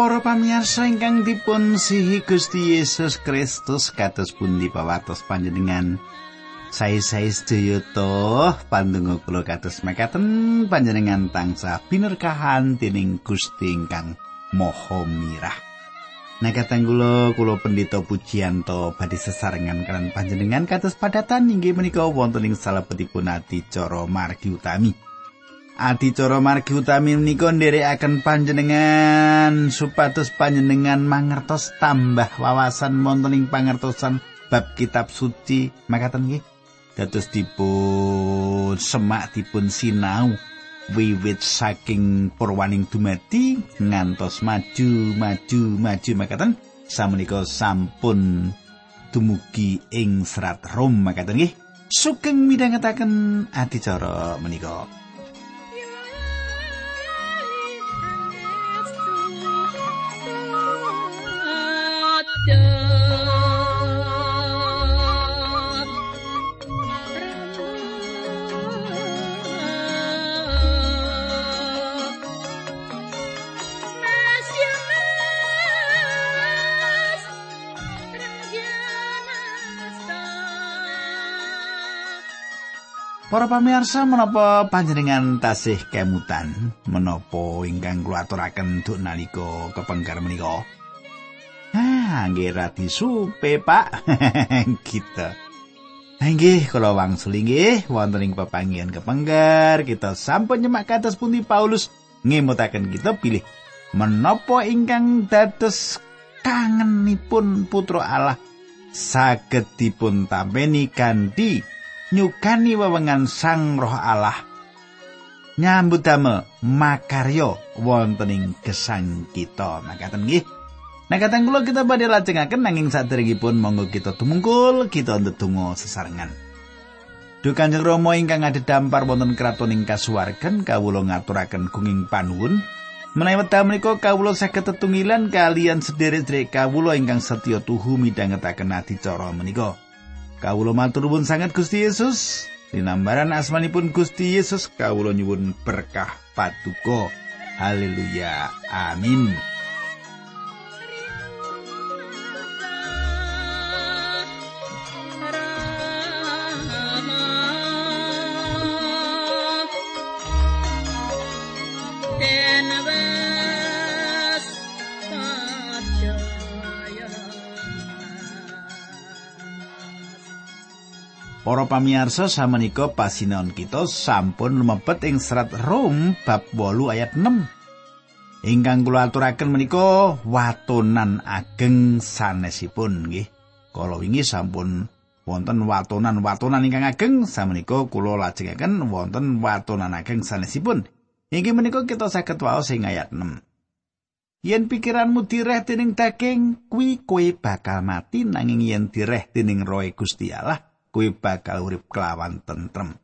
Para pamirsa ingkang dipun sihi Gusti Yesus Kristus kados pundi pawatos panjenengan. Sae-sae sedaya to pandonga kula kados mekaten panjenengan tangsa binerkahan dening Gusti ingkang Maha Mirah. Nekatan kula kula pendeta pujianto badhe sesarengan kalian panjenengan kados padatan inggih menika wonten ing salebetipun adicara margi utami. Adicara margi utami menika nderekaken panjenengan supados panjenengan mangertos tambah wawasan wonten ing pangertosan bab kitab suci. Makaten nggih. Dados dipun semak dipun sinau wiwit saking purwaning dumadi ngantos maju maju maju. Makaten samenika sampun dumugi ing serat Rom. Makaten nggih. Sugeng midhangetaken adicara menika Para pamirsa menapa panjenengan tasih kemutan menapa ingkang kula aturaken duk nalika kepengker menika. Ah, nggih radi supe, Pak. kita. Nggih, kula wangsul nggih wonten ing pepanggihan kepengker kita sampun nyemak kados pundi Paulus ngemutaken kita pilih menapa ingkang dados kangenipun putra Allah saged dipun tampeni kanthi nyukani wewengan Sang Roh Allah nyambut damel makaryo wonten ing gesang kita makaten nggih Nah katang kula kita badhe lajengaken nanging saderengipun monggo kita tumungkul kita ndedonga sesarengan. Duh Kanjeng Rama ingkang dampar wonten kraton ing kasuwargan kawula ngaturaken gunging panuwun menawi wekdal menika kawula saged tetunggilan kalian sederek-sederek kawula ingkang setya tuhu midhangetaken adicara menika. Kawula matur nuwun sanget Gusti Yesus. Dinambaran asmanipun Gusti Yesus kawula nyuwun berkah patuko. Haleluya. Amin. Para pamirsa samenika pasinaon kita sampun lumebet ing serat Rom bab 8 ayat 6. Ingkang kula aturaken menika watonan ageng sanesipun nggih. Kala wingi sampun wonten watonan-watonan ingkang ageng samenika kula lajengaken wonten watonan ageng sanesipun. Inggih menika kita saged waos ing ayat 6. Yen pikiranmu direh dening daging, kuwi kowe bakal mati nanging yen direh dening roh Gusti Allah, kuwi bakal urip kelawan tentrem.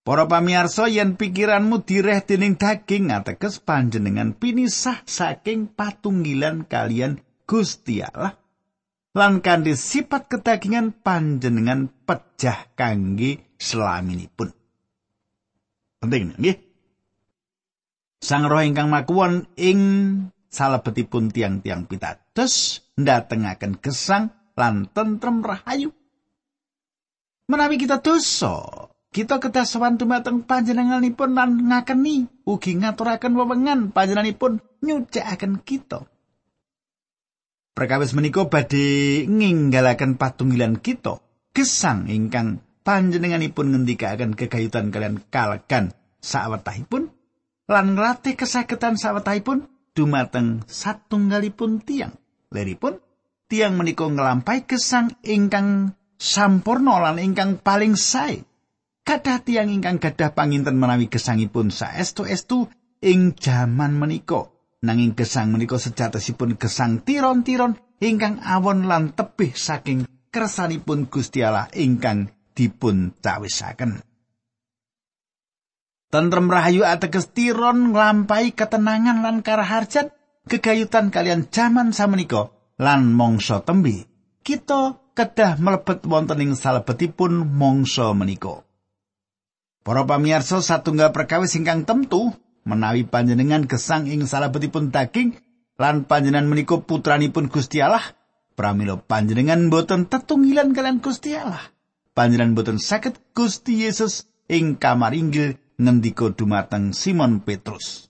Para pamirsa yen pikiranmu direh dening daging ateges panjenengan pinisah saking patunggilan kalian Gusti Allah lan kanthi sifat kedagingan panjenengan pejah kangge selaminipun. Penting nggih. Sang roh ingkang makuwon ing salebetipun tiang-tiang pitados ndatengaken gesang lan tentrem rahayu. Menawi kita dosa, kita kedah sowan dumateng panjenenganipun lan ngakeni ugi ngaturaken wewengan panjenenganipun nyucikaken kita. Perkawis menika badhe nginggalaken patunggilan kita, gesang ingkang panjenenganipun ngendikaken kegayutan kalian kalekan sawetahipun lan nglatih kesakitan sawetahipun dumateng satunggalipun tiang. Leripun tiang menika nglampahi gesang ingkang sampurna lan ingkang paling sae. Kadah tiang ingkang gadah panginten menawi gesangipun saestu-estu ing jaman menika. Nanging gesang menika sejatosipun gesang tiron-tiron ingkang awon lan tebih saking kersanipun Gusti Allah ingkang dipun cawisaken. Tentrem rahayu ateges tiron nglampahi ketenangan lan karaharjan kegayutan kalian jaman samenika lan mongso tembe. Kita kedah mlebet wonten ing salebetipun mangsa menika. Para pamirsa satunggal perkawis ingkang temtu menawi panjenengan gesang ing salebetipun daging lan panjenengan menika putranipun Gusti Allah pramila panjenengan boten tetunggilan kalian Gusti Allah. Panjenengan boten saged Gusti Yesus ing kamar inggil ngendika dumateng Simon Petrus.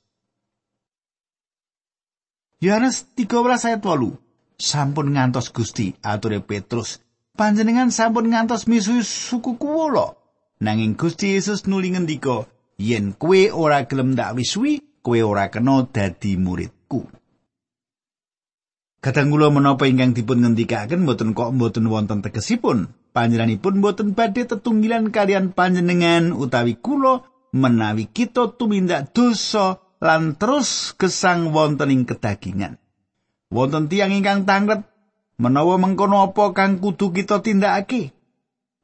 Yohanes 13 ayat 8 sampun ngantos Gusti ature Petrus. Panjenengan sampun ngantos misuh suku kuwolo nanging Gusti Yesus nuli ngendika yen kue ora gelem ndak wiswi kue ora kena dadi muridku. Kadang kula menapa ingkang dipun ngendikaken mboten kok mboten wonten tegesipun. Panjenenganipun mboten badhe tetunggilan kalian panjenengan utawi kula menawi kita tumindak dosa lan terus gesang wonten ing kedagingan wonten tiang ingkang tanglet menawa mengkono apa kang kudu kita tindakake?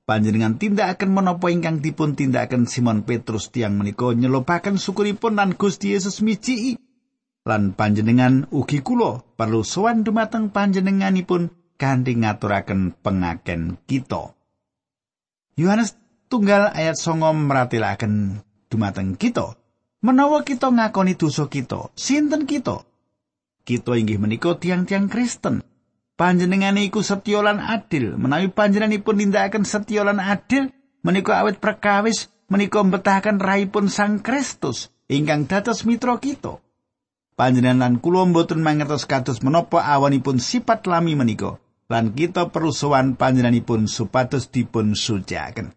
Panjenengan tindakaken menapa ingkang dipun tindakaken Simon Petrus tiang menika nyelopaken syukuripun lan Gusti Yesus miciki lan panjenengan ugi kula perlu sowan dumateng panjenenganipun kanthi ngaturaken pengaken kita. Yohanes tunggal ayat songo meratelaken dumateng kita. Menawa kita ngakoni dosa kita sinten kita kita inggih menika tiang-tiang Kristen. Panjenengane iku setya adil. Menawi panjenenganipun nindakaken setya lan adil menika awet perkawis menika mbetahaken raipun Sang Kristus ingkang dados mitra kita. Panjenengan lan kula mboten mangertos kados menapa awanipun sifat lami menika lan kita perlu sowan panjenenganipun supados dipun suciaken.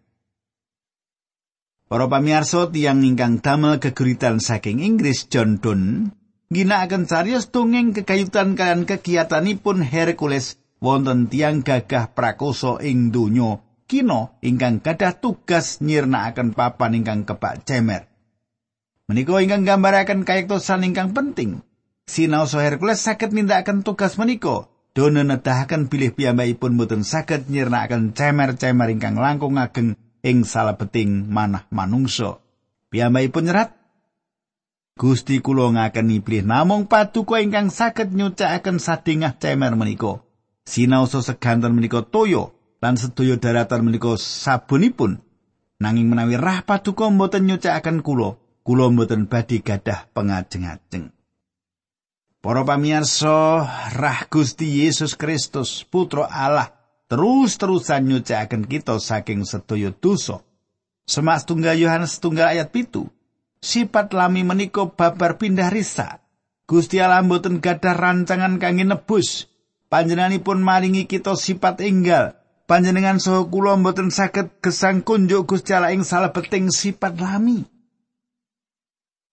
Para pamirsa tiyang ingkang damel geguritan saking Inggris John Donne ginakaken cariyos tunging kekayutan kalian kegiatanipun Hercules wonten tiang gagah prakoso ing donya kino ingkang gadah tugas nyirnakaken papan ingkang kebak cemer. Menika ingkang gambaraken kayektosan ingkang penting. Sinaosa Hercules saged nindakaken tugas menika. Dono nedahaken bilih piyambakipun boten saged nyirnakaken cemer-cemer ingkang langkung ageng ing salebeting manah manungsa. Piyambakipun nyerat Gusti kula ngakeni pilih namung paduka ingkang saged nyucakaken sadingah cemer menika. Sinaosa seganten menika toyo lan sedaya daratan menika sabunipun. Nanging menawi rah paduka mboten nyucakaken kula, kula mboten badhe gadah pengajeng-ajeng. Para pamirsa, rah Gusti Yesus Kristus, Putra Allah, terus-terusan nyucakaken kita saking sedaya dosa. Semak tunggal Yohanes tunggal ayat pitu. Sipat lami menika babar pindah risa. Gusti Allah mboten gadah rancangan kangge nebus. Panjenenganipun maringi kita sifat enggal. Panjenengan saha kula mboten saged gesang kunjuk Gusti Allah ing salebeting sifat lami.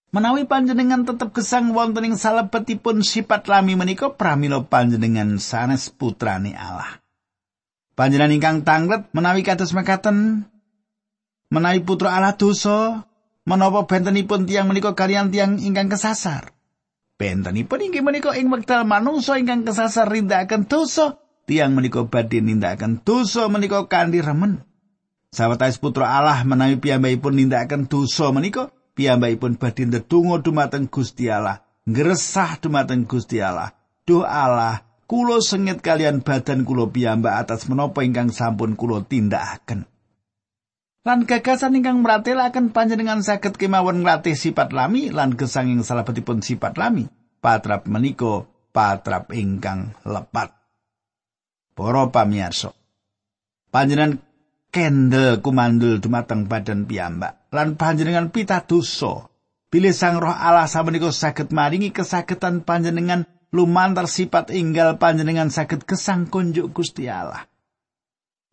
Menawi panjenengan tetep gesang wonten ing salebetipun sifat lami menika pramila panjenengan sanes putrane Allah. Panjenengan ingkang tanglet menawi kados mekaten menawi putra Allah dosa menapa bentenipun tiang menika kalian tiang ingkang kesasar. Bentenipun inggih menika ing wekdal manungsa ingkang kesasar rindakaken dosa, tiang menika badhe nindakaken dosa menika kanthi remen. Sawetawis putra Allah menawi piyambakipun nindakaken dosa menika, piyambakipun badhe ndedonga dumateng Gusti Allah, ngresah dumateng Gusti Allah. Duh Allah, kula sengit kalian badan kula piyambak atas menapa ingkang sampun kula tindakaken. Lan gagasan ingkang meratelaken panjenengan saged kemawon nglatih sifat lami lan gesanging salabetipun sifat lami. Patrap menika patrap ingkang lepat. Para pamirsa panjenengan kendel kumandul dumateng badan piyambak lan panjenengan pitadosa bilih sang roh Allah samenika saged maringi kesagetan panjenengan lumantar sifat inggal panjenengan saged gesang kunjuk Gusti Allah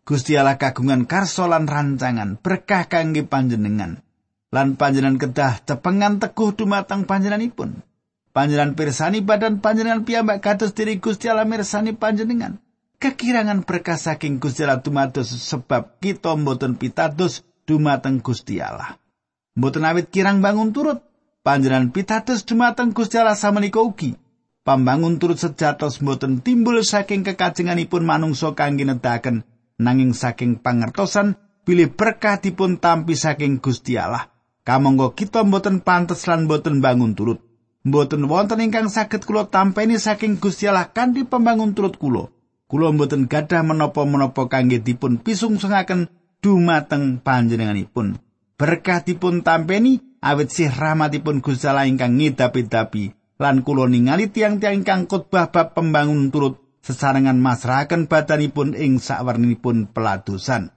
Gusti Allah kagungan karso lan rancangan berkah kangge panjenengan. Lan panjenengan kedah tepengan teguh dumateng panjenenganipun. Panjenengan pirsani badan panjenengan piyambak kados diri Gusti Allah mirsani panjenengan. Kekirangan berkah saking Gusti Allah dumados sebab kita mboten pitados dumateng Gusti Allah. Mboten awit kirang bangun turut panjenengan pitados dumateng Gusti Allah samenika ugi. Pambangun turut sejatos mboten timbul saking kekajenganipun manungsa kangge nedahaken nanging saking pangertosan pilih berkah dipun tampi saking Gusti Allah. Kamangga kita mboten pantes lan mboten bangun turut. Mboten wonten ingkang saged kula tampeni saking Gusti Allah kanthi pembangun turut kula. Kula mboten gadah menapa-menapa kangge dipun pisungsungaken dumateng panjenenganipun. Berkah dipun tampeni awit sih rahmatipun Gusti Allah ingkang ngidapi-dapi lan kula ningali tiang-tiang ingkang khotbah bab pembangun turut sesarengan masrahaken badanipun ing sakwerninipun peladusan.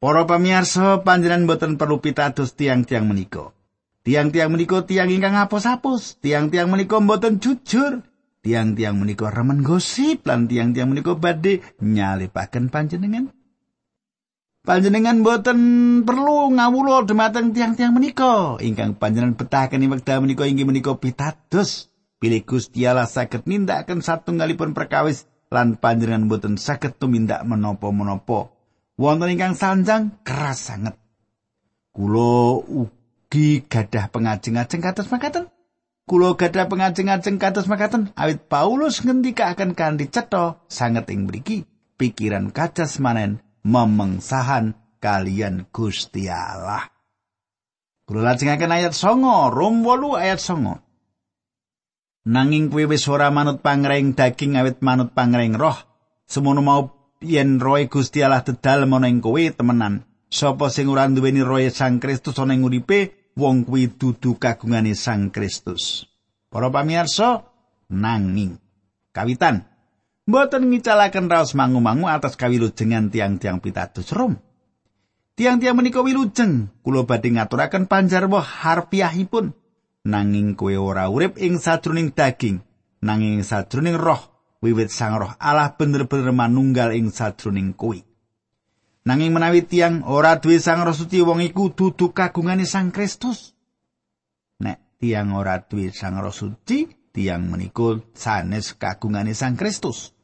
Para pamirsa, panjenengan boten perlu pitados tiang-tiang menika. Tiang-tiang menika tiang ingkang apus-apus, tiang-tiang menika boten jujur, tiang-tiang menika remen gosip lan tiang-tiang menika badhe nyalipaken panjenengan. Panjenengan boten perlu ngawula dhumateng tiang-tiang menika ingkang panjenengan betahaken ing wekdal menika inggih menika pitados. Pilih Gusti Allah saged nindakaken satunggalipun perkawis lan panjenengan boten saged tumindak menapa-menapa. Wonten ingkang sanjang keras sanget. Kulo ugi gadah pengajeng-ajeng kados makaten. Kulo gadah pengajeng-ajeng kados makaten awit Paulus ngendikaken kanthi cetha sanget ing mriki pikiran kacas manen memengsahan kalian Gusti Allah. Kulo lajengaken ayat 9, Rom 8 ayat 9. Nanging kuwi wis ora manut pangreng daging awit manut pangreng roh. Semono mau yen roe Gusti Allah dedal ana ing kowe temenan. Sapa sing ora duweni roe Sang Kristus ana ing uripe wong kuwi dudu kagungane Sang Kristus. Para pamirsa, nanging kawitan mboten ngicalaken raos mangu-mangu atas kawilujengan tiang-tiang pitados Rom. Tiang-tiang menika wilujeng, kula badhe ngaturaken panjarwa harfiahipun. Nanging kowe ora urip ing sajroning daging, nanging sajroning roh, wiwit Sang Roh Allah bener-bener manunggal ing sajroning kowe. Nanging menawi tiang ora duwe Sang Roh Suci wong iku dudu kagungane Sang Kristus. Nek tiang ora duwe Sang Roh Suci, tiang menika sanes kagungane Sang Kristus.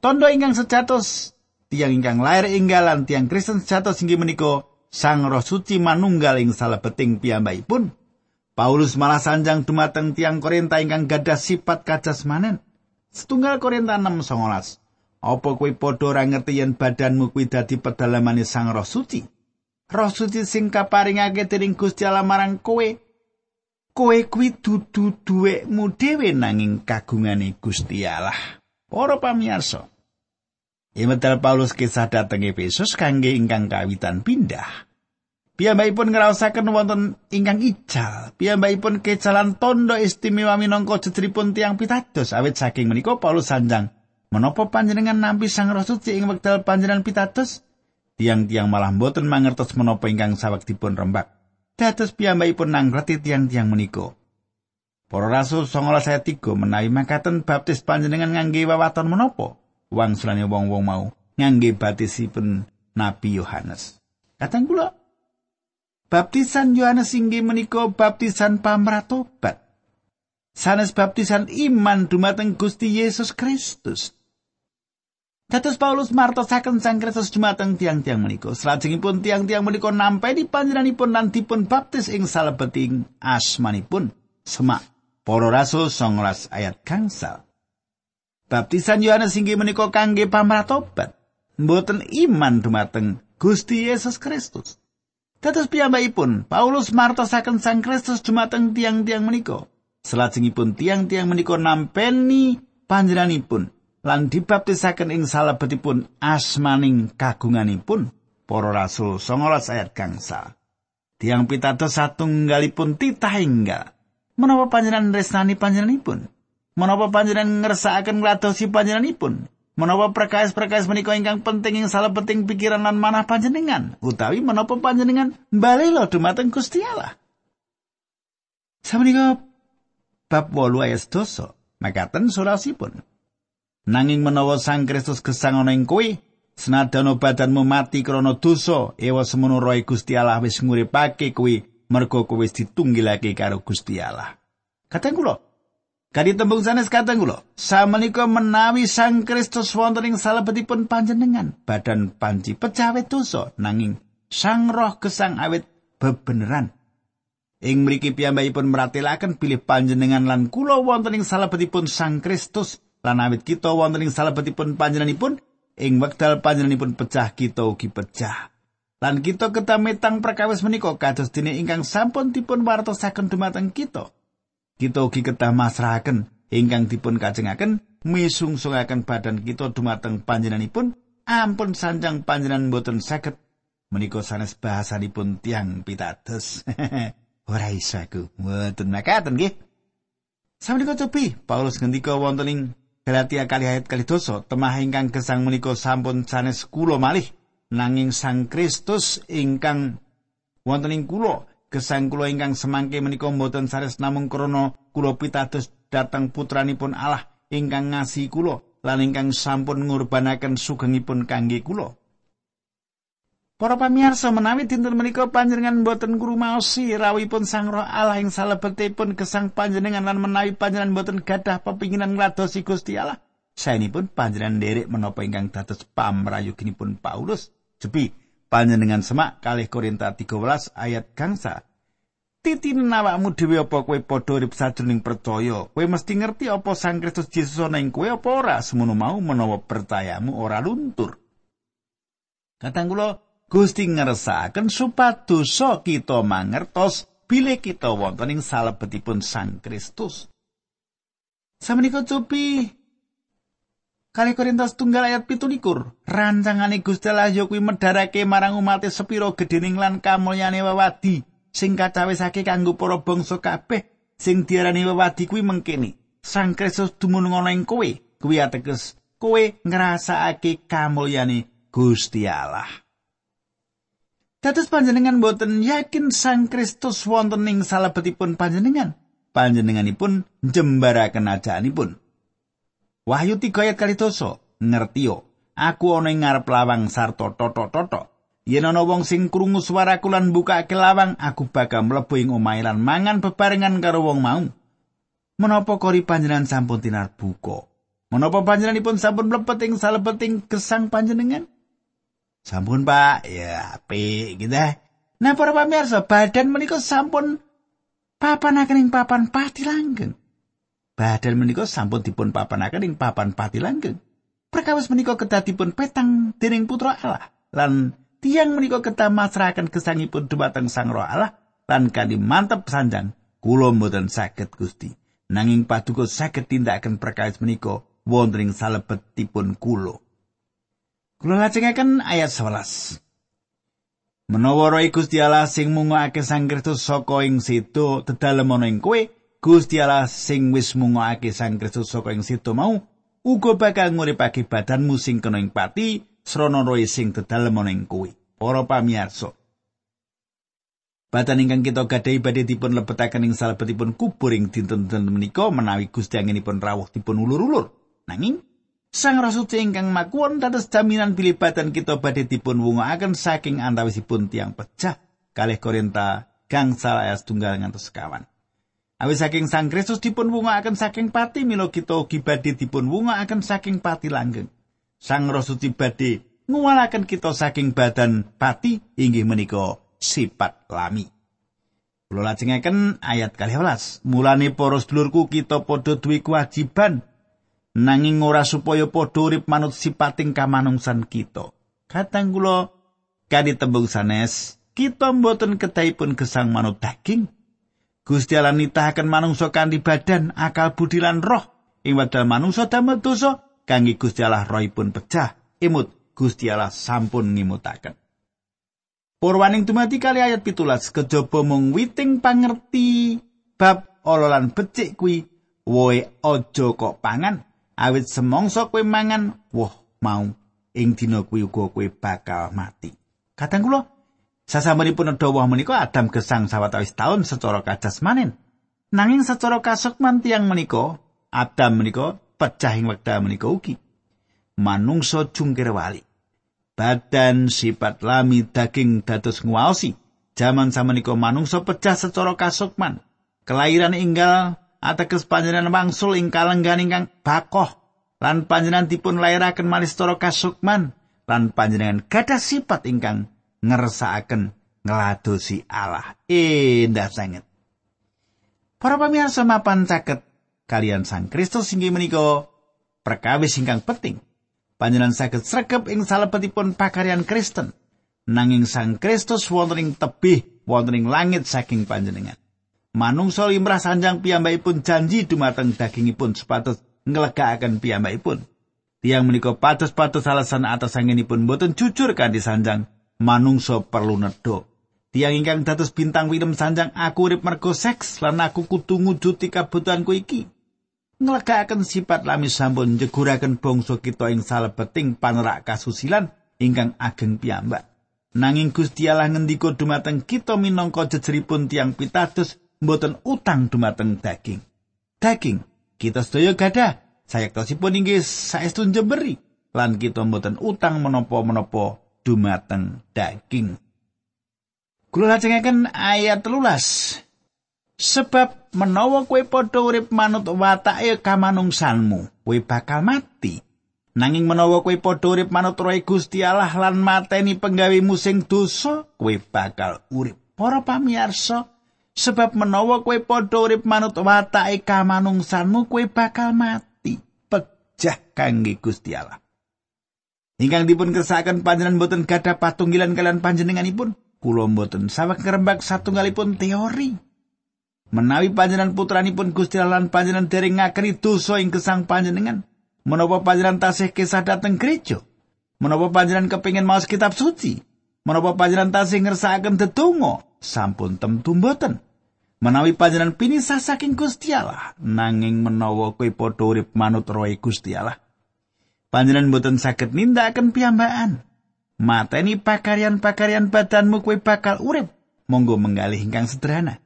Tondo ingkang sejatos tiang ingkang lair inggalan tiang Kristen sejatos inggih menika Sang Roh Suci manunggal ing salebeting piyambakipun. Paulus malah sanjang dumateng tiang Korinta ingkang gadah sifat kajasmanen. Setunggal Korinta 6:19. Apa kowe padha ora ngerti yen badanmu kuwi dadi pedalamane Sang Roh Suci? Roh Suci sing kaparingake dening Gusti Allah marang kowe. Kowe kuwi dudu duwekmu dhewe nanging kagungane Gusti Allah. Para pamirsa, Imedal Paulus kisah dhateng Efesus kangge ingkang kawitan pindah. Piyambakipun ngraosaken wonten ingkang ical. Piyambakipun kecalan tondo istimewa minangka jejeripun tiang pitados awit saking menika Paulus sanjang Menapa panjenengan nampi Sang Roh Suci ing wekdal panjenengan pitados? Tiang-tiang malah mboten mangertos menapa ingkang sawektipun rembak. Dados piyambakipun nangreti tiang-tiang menika. Para rasul 19 ayat 3 menawi makaten baptis panjenengan ngangge wawaton menapa? Wangsulane wong-wong mau ngangge baptisipun Nabi Yohanes. Kateng kula Baptisan Yohanes inggih menika baptisan pamratobat. Sanes baptisan iman dumateng Gusti Yesus Kristus. Dados Paulus martosaken Sang Kristus dumateng tiang-tiang menika. Salajengipun tiang-tiang menika nampi panjenenganipun lan dipun baptis ing salebeting asmanipun. Semak Para Rasul 19 ayat gangsal. Baptisan Yohanes inggih menika kangge pamratobat, mboten iman dumateng Gusti Yesus Kristus. Dados piyambakipun Paulus martosaken Sang Kristus dumateng tiang-tiang menika. Salajengipun tiang-tiang menika nampeni panjenenganipun lan dibaptisaken ing salebetipun asmaning kagunganipun para rasul 19 ayat gangsa. Tiang pitados satunggalipun titah enggal. Menapa panjenengan resnani panjenenganipun? Menapa panjenengan ngersakaken ngladosi panjenenganipun? Menapa perkais-perkais menika ingkang penting ing salebeting pikiran lan manah panjenengan? Utawi menapa panjenengan balelo dumateng Gusti Allah? Samenika bab 8 ayat 2 makaten surasipun. Nanging menawa Sang Kristus gesang ana ing kowe, senadyan badanmu mati krana dosa, ewa semono roe Gusti Allah wis nguripake kowe mergo kowe wis ditunggilake karo Gusti Allah. Kateng kula, Kadi tembung sanes kateng kula, samenika menawi Sang Kristus wonten ing salebetipun panjenengan, badan panci pecawe dosa, nanging Sang Roh gesang awit bebeneran. Ing mriki piyambakipun meratelaken bilih panjenengan lan kula wonten ing salebetipun Sang Kristus lan awit kita wonten ing salebetipun panjenenganipun ing wekdal panjenenganipun pecah kita ugi pecah. Lan kita ketametang perkawis menika kados dene ingkang sampun dipun wartosaken dumateng kita kita ugi kedah masrahaken. Ingkang dipun kajengaken misungsungaken badan kita dumateng panjenenganipun. Ampun sanjang panjenengan boten saged. Menika sanes bahasanipun tiang pitados. Ora iso aku. Mboten makaten nggih. Sampun cobi Paulus ngendika wonten ing Galatia kali ayat kali dosa temah ingkang gesang menika sampun sanes kula malih nanging Sang Kristus ingkang wonten ing kula gesang kula ingkang semangke menika mboten sanes namung krana kula pitados dhateng putranipun Allah ingkang ngasi kula lan ingkang sampun ngurbanaken sugengipun kangge kula Para pamirsa menawi dinten menika panjenengan boten ngrumaosi rawuhipun Sang Roh Allah ing salebetipun gesang panjenengan lan menawi panjenengan boten gadah pepinginan ngladosi Gusti Allah. Saenipun panjenengan nderek menapa ingkang dados pamrayoginipun Paulus. Jepi panjenengan semak kalih Korinta 13 ayat gangsa. Titine awakmu dhewe apa kowe padha urip sajroning percaya? Kowe mesti ngerti apa Sang Kristus Yesus ana ing kowe apa ora semono mau menawa percayamu ora luntur. Katang kula Gusti ngersakaken supados kita mangertos bilih kita wonten ing salebetipun Sang Kristus. Samenika cobi Kali Korintus tunggal ayat pitulikur Rancangane Gusti Allah ya kuwi medharake marang umat sepiro gedening lan kamulyane wewadi sing kacawisake kanggo para bangsa kabeh sing diarani wewadi kuwi mengkene. Sang Kristus dumunung ana ing kowe, kuwi ateges kowe ngrasakake kamulyane Gusti Allah. Dados panjenengan boten yakin Sang Kristus wonten ing salebetipun panjenengan. Panjenenganipun njembaraken ajaanipun. Wahyu 3 ayat kali doso, ngertiyo, aku ana ing ngarep lawang sarta toto-toto. Yen ana wong sing krungu swaraku lan mbukake lawang, aku bakal mlebu ing omahe lan mangan bebarengan karo wong mau. Menapa kori panjenengan sampun tinar buka? Menapa panjenenganipun sampun mlebet ing salebeting gesang panjenengan? Sampun Pak, ya apik gitu. Nah para pamirsa, badan menika sampun papanaken ing papan pati langgeng. Badan menika sampun dipun papanaken ing papan pati langgeng. Perkawis menika kedadipun petang dening putra Allah lan tiang menika kedah masrahaken gesangipun dumateng Sang Roh Allah lan kanthi mantep sanjang kula mboten saged Gusti. Nanging paduka saged tindakaken perkawis menika wonten ing salebetipun kula. Kula lajengaken ayat 11. Menawa roh Gusti Allah sing mungokake Sang Kristus saka ing situ dedalem ana ing kowe, Gusti Allah sing wis mungokake Sang Kristus saka ing situ mau uga bakal nguripake badanmu sing kena ing pati srana roh sing dedalem ana ing kowe. Para pamirsa, Badan ingkang kita gadhahi badhe dipun lebetaken ing salebetipun kubur ing dinten-dinten menika menawi Gusti anginipun rawuh dipun ulur-ulur. Nanging Sang Rasul ingkang makuwon dados jaminan bilibatan kita badhe dipun wungokaken saking antawisipun tiang pecah kalih Korinta gangsal ayat tunggal ngantos sekawan. Awis saking Sang Kristus dipun wungokaken saking pati milo kita ugi badhe dipun wungokaken saking pati langgeng. Sang Rasul badhe nguwalaken kita saking badan pati inggih menika sifat lami. Kula lajengaken ayat 12. Mulane para sedulurku kita padha duwe kewajiban nanging ora supaya padha urip manut sipating kamanungsan kita. Katang kula kadi tembung sanes, kita mboten kedahipun gesang manut daging. Gusti Allah nitahaken manungsa kanthi badan, akal budi lan roh. Ing wadal manungsa damel dosa, kangge Gusti Allah rohipun pecah. Imut Gusti Allah sampun ngimutaken. Purwaning dumati kali ayat pitulas kejaba mung witing pangerti bab ololan becik kuwi woe aja kok pangan awit semongso kowe mangan woh mau ing dina kuwi uga kowe bakal mati kadang kula sasampunipun dawuh menika Adam gesang sawetawis taun secara kajasmanen nanging secara kasukman tiang menika Adam menika pecah ing wekdal menika ugi. Manungsa jungkir wali. Badan sifat lami daging dados nguwaosi. Jaman samenika manungsa pecah secara kasukman kelahiran inggal ateges panjenengan wangsul ing kalenggan ingkang bakoh. Lan panjenengan dipun lairaken malih secara kasukman lan panjenengan gadah sifat ingkang ngersakaken ngladosi Allah. Indah sanget. Para pamirsa mapan caket kalian Sang Kristus inggih menika perkawis ingkang penting. Panjenengan saged sregep ing salebetipun pakaryan Kristen. Nanging Sang Kristus wonten ing tebih wonten ing langit saking panjenengan. manungsa limrah sanjang piyambakipun janji dumateng dagingipun supados nglegakaken piyambakipun. Tiang menika patus-patus alasan atas anginipun boten jujur kanthi sanjang manungsa perlu nedha. Tiang ingkang dados bintang film sanjang aku urip mergo seks lan aku kudu ngujuti kabutuhanku iki. Nglegakaken sifat lami sampun njeguraken bangsa kita ing salebeting panerak kasusilan ingkang ageng piyambak. Nanging Gusti Allah ngendika dumateng kita minangka jejeripun tiang pitados mboten utang dumateng daging. Daging kita sedaya gadah sayektosipun inggih saestu jemberi lan kita mboten utang menapa-menapa dumateng daging. Kula lajengaken ayat telulas. Sebab menawa kowe padha urip manut watake kamanungsanmu, kowe bakal mati. Nanging menawa kowe padha urip manut roe Gusti Allah lan mateni penggawemu sing dosa, kowe bakal urip. Para pamirsa, sebab menawa kowe padha urip manut watake kamanungsanmu, kowe bakal mati. Pejah kangge Gusti Allah. Ingkang dipun kersakaken panjenengan boten gadah patunggilan kalian panjenenganipun. kula mboten saweg ngrembak satunggalipun teori. Menawi panjenengan putranipun Gusti Allah lan panjenengan dereng ngakeni dosa ing gesang panjenengan, menapa panjenengan tasih kisah dateng gereja? Menapa panjenengan kepingin maos kitab suci? Menapa panjenengan tasih ngersakaken dedonga? Sampun temtu mboten. Menawi panjenengan pinisah saking Gusti Allah, nanging menawa kowe padha urip manut roe Gusti Allah, panjenengan mboten saged nindakaken piyambakan. mateni pakarian-pakarian badanmu kue bakal urip. Monggo menggalih ingkang sederhana.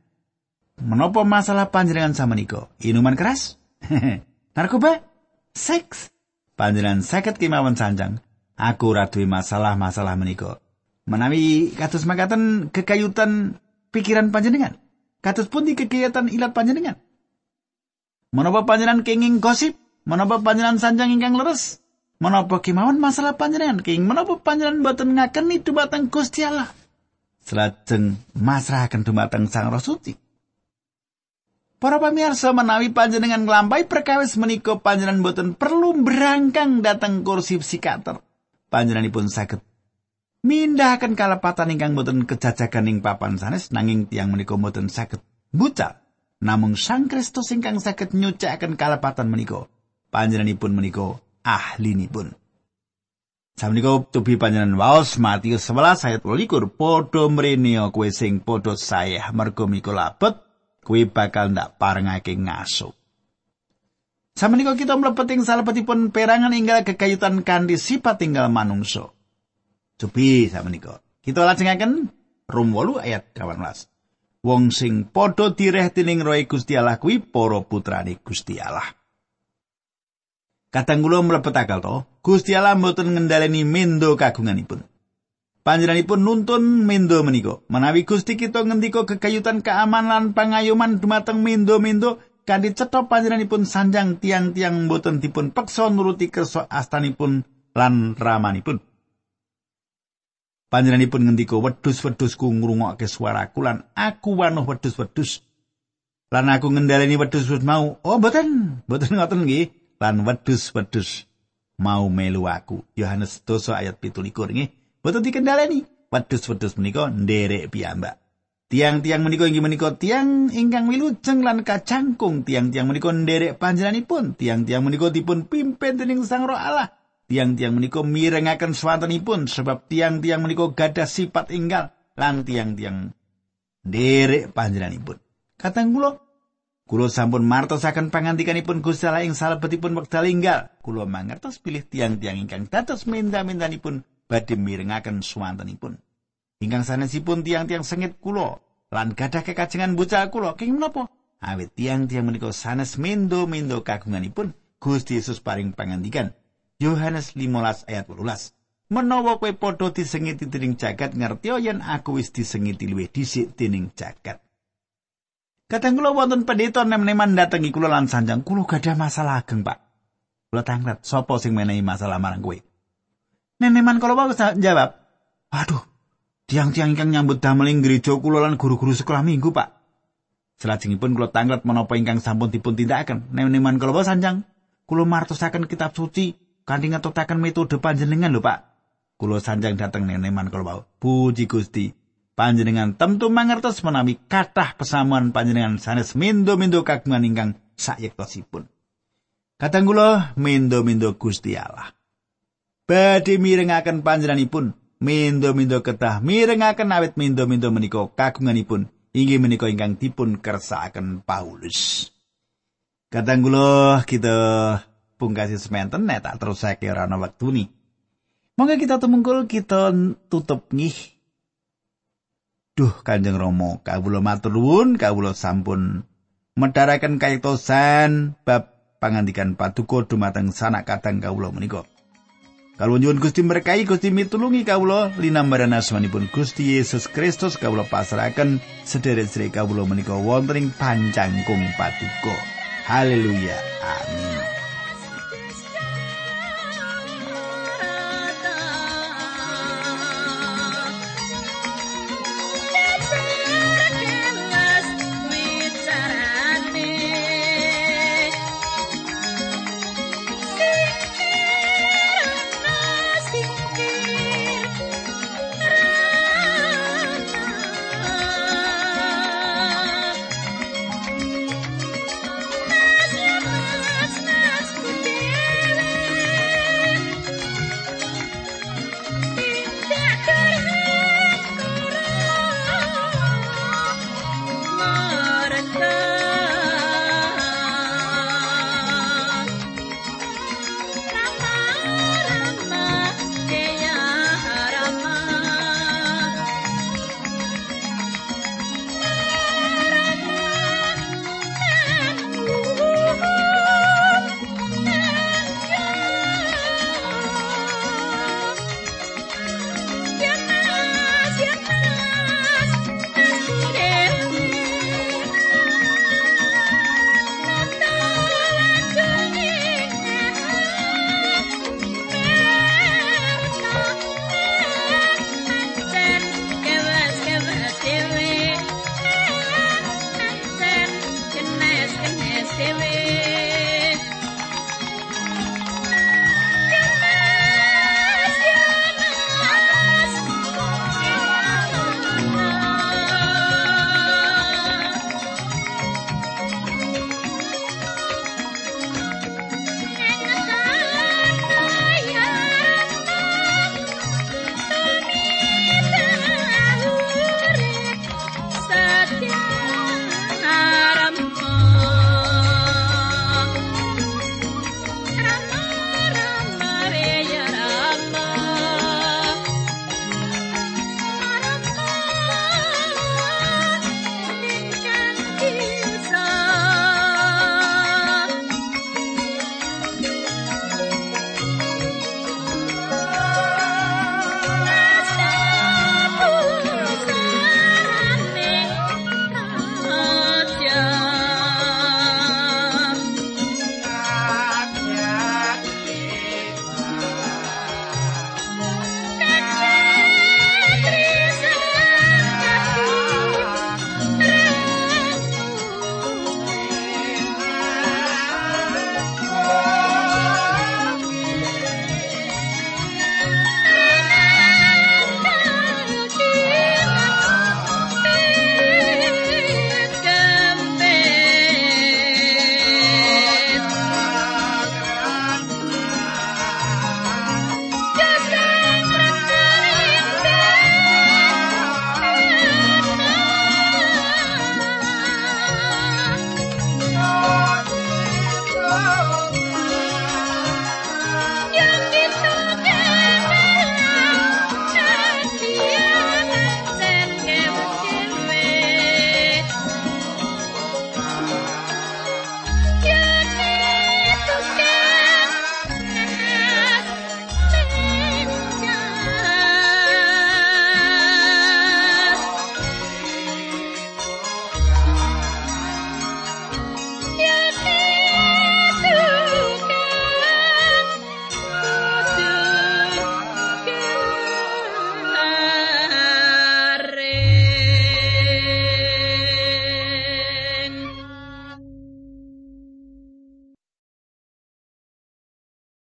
Menapa masalah panjenengan sama niko inuman keras? Narkoba? Seks? Panjenengan sakit kemauan sanjang. Aku radui masalah-masalah meniko menawi kados makaten kekayutan pikiran panjenengan. Kados pun di kegiatan ilat panjenengan? Menapa panjenengan kenging gosip? Menapa panjenengan sanjang ingkang leres menapa kemawon masalah panjenengan king menapa panjenengan boten ngakeni dumateng Gusti Allah selajeng masrahaken dumateng Sang Roh Suci Para pamirsa menawi panjenengan nglampahi perkawis menika panjenengan boten perlu berangkang dateng kursi psikiater. Panjenenganipun saged mindahaken kalepatan ingkang boten kejajagan ing papan sanes nanging tiang menika boten saged bucal. Namung Sang Kristus ingkang saged nyucikaken kalepatan menika. Panjenenganipun menika ahlinipun. Samenika tubi panjenengan waos Matius 11 ayat 21 padha mrene kowe sing padha sayah mergo miko labet kowe bakal ndak parengake ngaso. Samenika kita mlebet ing salebetipun perangan inggal kekayutan kanthi sifat tinggal manungso. Tubi samenika. Kita lajengaken Rum 8 ayat 18. Wong sing padha direh dening Roh Gusti Allah kuwi para putrane Gusti Allah. Kadang kula mlebet akal to, Gusti Allah mboten ngendhaleni mendo kagunganipun. Panjenenganipun nuntun mendo menika. Menawi Gusti kita ngendika kekayutan keamanan pangayoman dumateng mendo-mendo kanthi cetha panjenenganipun sanjang tiang-tiang mboten dipun peksa nuruti kersa astanipun lan ramanipun. Panjenenganipun ngendika wedhus-wedhusku ngrungokke swaraku lan aku wanuh wedhus-wedhus. Lan aku ngendhaleni wedhus-wedhus mau. Oh mboten, mboten ngoten nggih. Lan wedhus-wedhus mau melu aku. Yohanes 2 ayat 17 nggih. Boten dikendhaleni. Wedhus-wedhus menika nderek piyambak. Tiang-tiang menika inggih menika tiang ingkang wilujeng lan kacangkung. Tiang-tiang menika nderek panjenenganipun. Tiang-tiang menika dipun pimpin dening Sang Roh Allah. Tiang-tiang menika mirengaken swantenipun sebab tiang-tiang menika gadah sifat inggal lan tiang-tiang nderek panjenenganipun. Katang kula Kulo sampun martosaken pangandikanipun Gusti Allah ing salebetipun wekdal enggal. Kulo mangertos pilih tiang-tiang ingkang dados minda-mindanipun badhe mirengaken swantenipun. Ingkang sanesipun tiang-tiang sengit kulo lan gadah kekajengan bocah kulo king menapa? Awit tiang-tiang menika sanes mendo-mendo kagunganipun Gusti Yesus paring pangandikan. Yohanes 15 ayat 18. Menawa kowe padha disengiti dening jagat ngerti yen aku wis disengiti luwih dhisik dening jagat. Kadang kula wonten pendeta nem-neman datengi kula lan sanjang kula gadah masalah ageng, Pak. Kula tanglet, sapa sing menehi masalah marang kowe? Neneman kala wae jawab, "Waduh, tiang-tiang ingkang nyambut damel ing gereja kula lan guru-guru sekolah minggu, Pak." Selajengipun kula tanglet menapa ingkang sampun dipun tindakaken. Neneman kala wae sanjang, kula martosaken kitab suci kanthi ngetutaken metode panjenengan lho, Pak. Kula sanjang dateng neneman kala wae. Puji Gusti. Panjenengan tentu mangertos menawi kathah pesamuan panjenengan sanes mindo-mindo kagungan ingkang sayektosipun. Kadang kula mindo-mindo Gusti Allah. Badhe mirengaken panjenenganipun mindo-mindo kedah mirengaken awit mindo-mindo menika kagunganipun inggih menika ingkang dipun kersakaken Paulus. Kadang kula kita pungkasi sementen nek tak terusake ora ana wektune. Monggo kita tumungkul kita tutup ngih. Duh Kanjeng Rama, kawula matur nuwun, kawula sampun medharaken kayektosan bab pangandikan paduka dumateng sanak kadang kawula menika. Kalau nyuwun Gusti berkahi Gusti mitulungi kawula linambaran asmanipun Gusti Yesus Kristus kawula pasrahaken sedherek-sedherek kawula menika wonten ing pancangkung paduka. Haleluya. Amin.